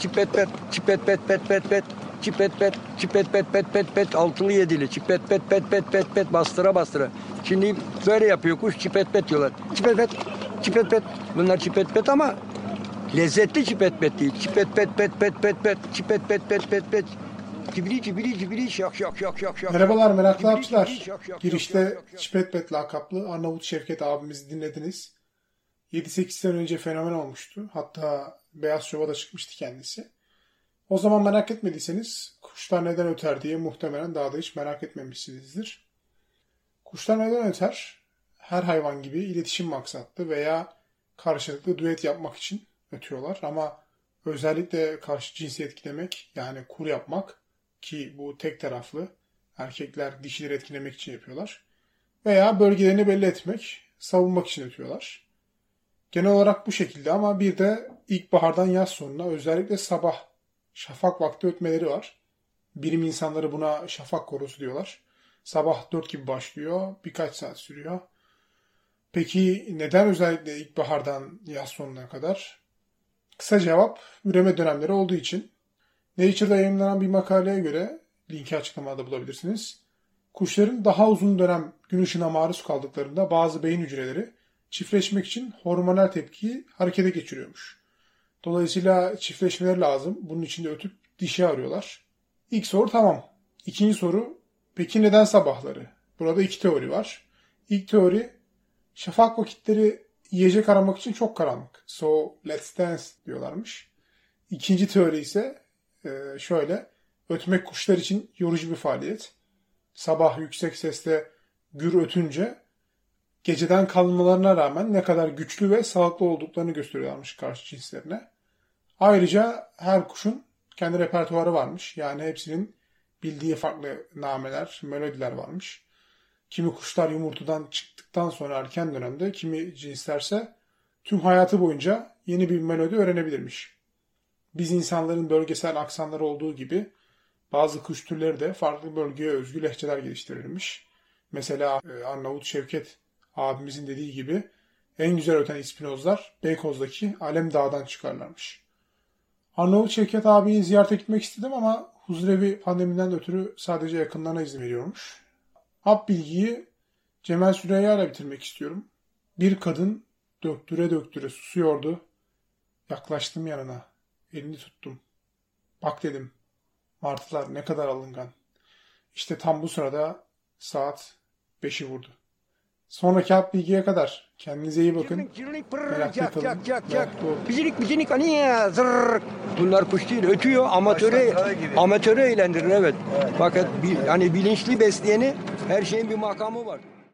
çipet pet, çipet pet pet pet pet, çipet pet, çipet pet pet pet pet, altılı yedili, çipet pet pet pet pet pet, bastıra bastıra. Şimdi böyle yapıyor kuş, çipet pet diyorlar. Çipet pet, çipet pet. Bunlar çipet pet ama lezzetli çipet pet değil. Çipet pet pet pet pet pet, çipet pet pet pet pet. Cibili cibili cibili şak şak şak şak şak. Merhabalar meraklı avcılar. Girişte şak. Çipetbet lakaplı Arnavut Şevket abimizi dinlediniz. 7-8 sene önce fenomen olmuştu. Hatta Beyaz Şov'a da çıkmıştı kendisi. O zaman merak etmediyseniz kuşlar neden öter diye muhtemelen daha da hiç merak etmemişsinizdir. Kuşlar neden öter? Her hayvan gibi iletişim maksatlı veya karşılıklı düet yapmak için ötüyorlar. Ama özellikle karşı cinsi etkilemek yani kur yapmak ki bu tek taraflı erkekler dişileri etkilemek için yapıyorlar. Veya bölgelerini belli etmek, savunmak için ötüyorlar. Genel olarak bu şekilde ama bir de ilkbahardan yaz sonuna özellikle sabah şafak vakti ötmeleri var. Bilim insanları buna şafak korosu diyorlar. Sabah 4 gibi başlıyor, birkaç saat sürüyor. Peki neden özellikle ilkbahardan yaz sonuna kadar? Kısa cevap üreme dönemleri olduğu için. Nature'da yayınlanan bir makaleye göre linki açıklamada bulabilirsiniz. Kuşların daha uzun dönem gün ışığına maruz kaldıklarında bazı beyin hücreleri çiftleşmek için hormonal tepkiyi harekete geçiriyormuş. Dolayısıyla çiftleşmeleri lazım. Bunun için de ötüp dişi arıyorlar. İlk soru tamam. İkinci soru peki neden sabahları? Burada iki teori var. İlk teori şafak vakitleri yiyecek aramak için çok karanlık. So let's dance diyorlarmış. İkinci teori ise e, şöyle. Ötmek kuşlar için yorucu bir faaliyet. Sabah yüksek sesle gür ötünce geceden kalmalarına rağmen ne kadar güçlü ve sağlıklı olduklarını gösteriyorlarmış karşı cinslerine. Ayrıca her kuşun kendi repertuarı varmış. Yani hepsinin bildiği farklı nameler, melodiler varmış. Kimi kuşlar yumurtadan çıktıktan sonra erken dönemde, kimi cinslerse tüm hayatı boyunca yeni bir melodi öğrenebilirmiş. Biz insanların bölgesel aksanları olduğu gibi bazı kuş türleri de farklı bölgeye özgü lehçeler geliştirilmiş. Mesela e, Arnavut Şevket abimizin dediği gibi en güzel öten ispinozlar Beykoz'daki Alem Dağ'dan çıkarlarmış. Arnavut Şevket abiyi ziyarete gitmek istedim ama huzurevi pandemiden ötürü sadece yakınlarına izin veriyormuş. Hap bilgiyi Cemal Süreyya ile bitirmek istiyorum. Bir kadın döktüre döktüre susuyordu. Yaklaştım yanına. Elini tuttum. Bak dedim. Martılar ne kadar alıngan. İşte tam bu sırada saat 5'i vurdu. Sonraki hap bilgiye kadar kendinize iyi bakın. Cak kalın. Bicinik bicinik aniye zırr. Bunlar kuş değil ötüyor gibi. amatörü eğlendirir evet. Fakat bi, hani bilinçli besleyeni her şeyin bir makamı var.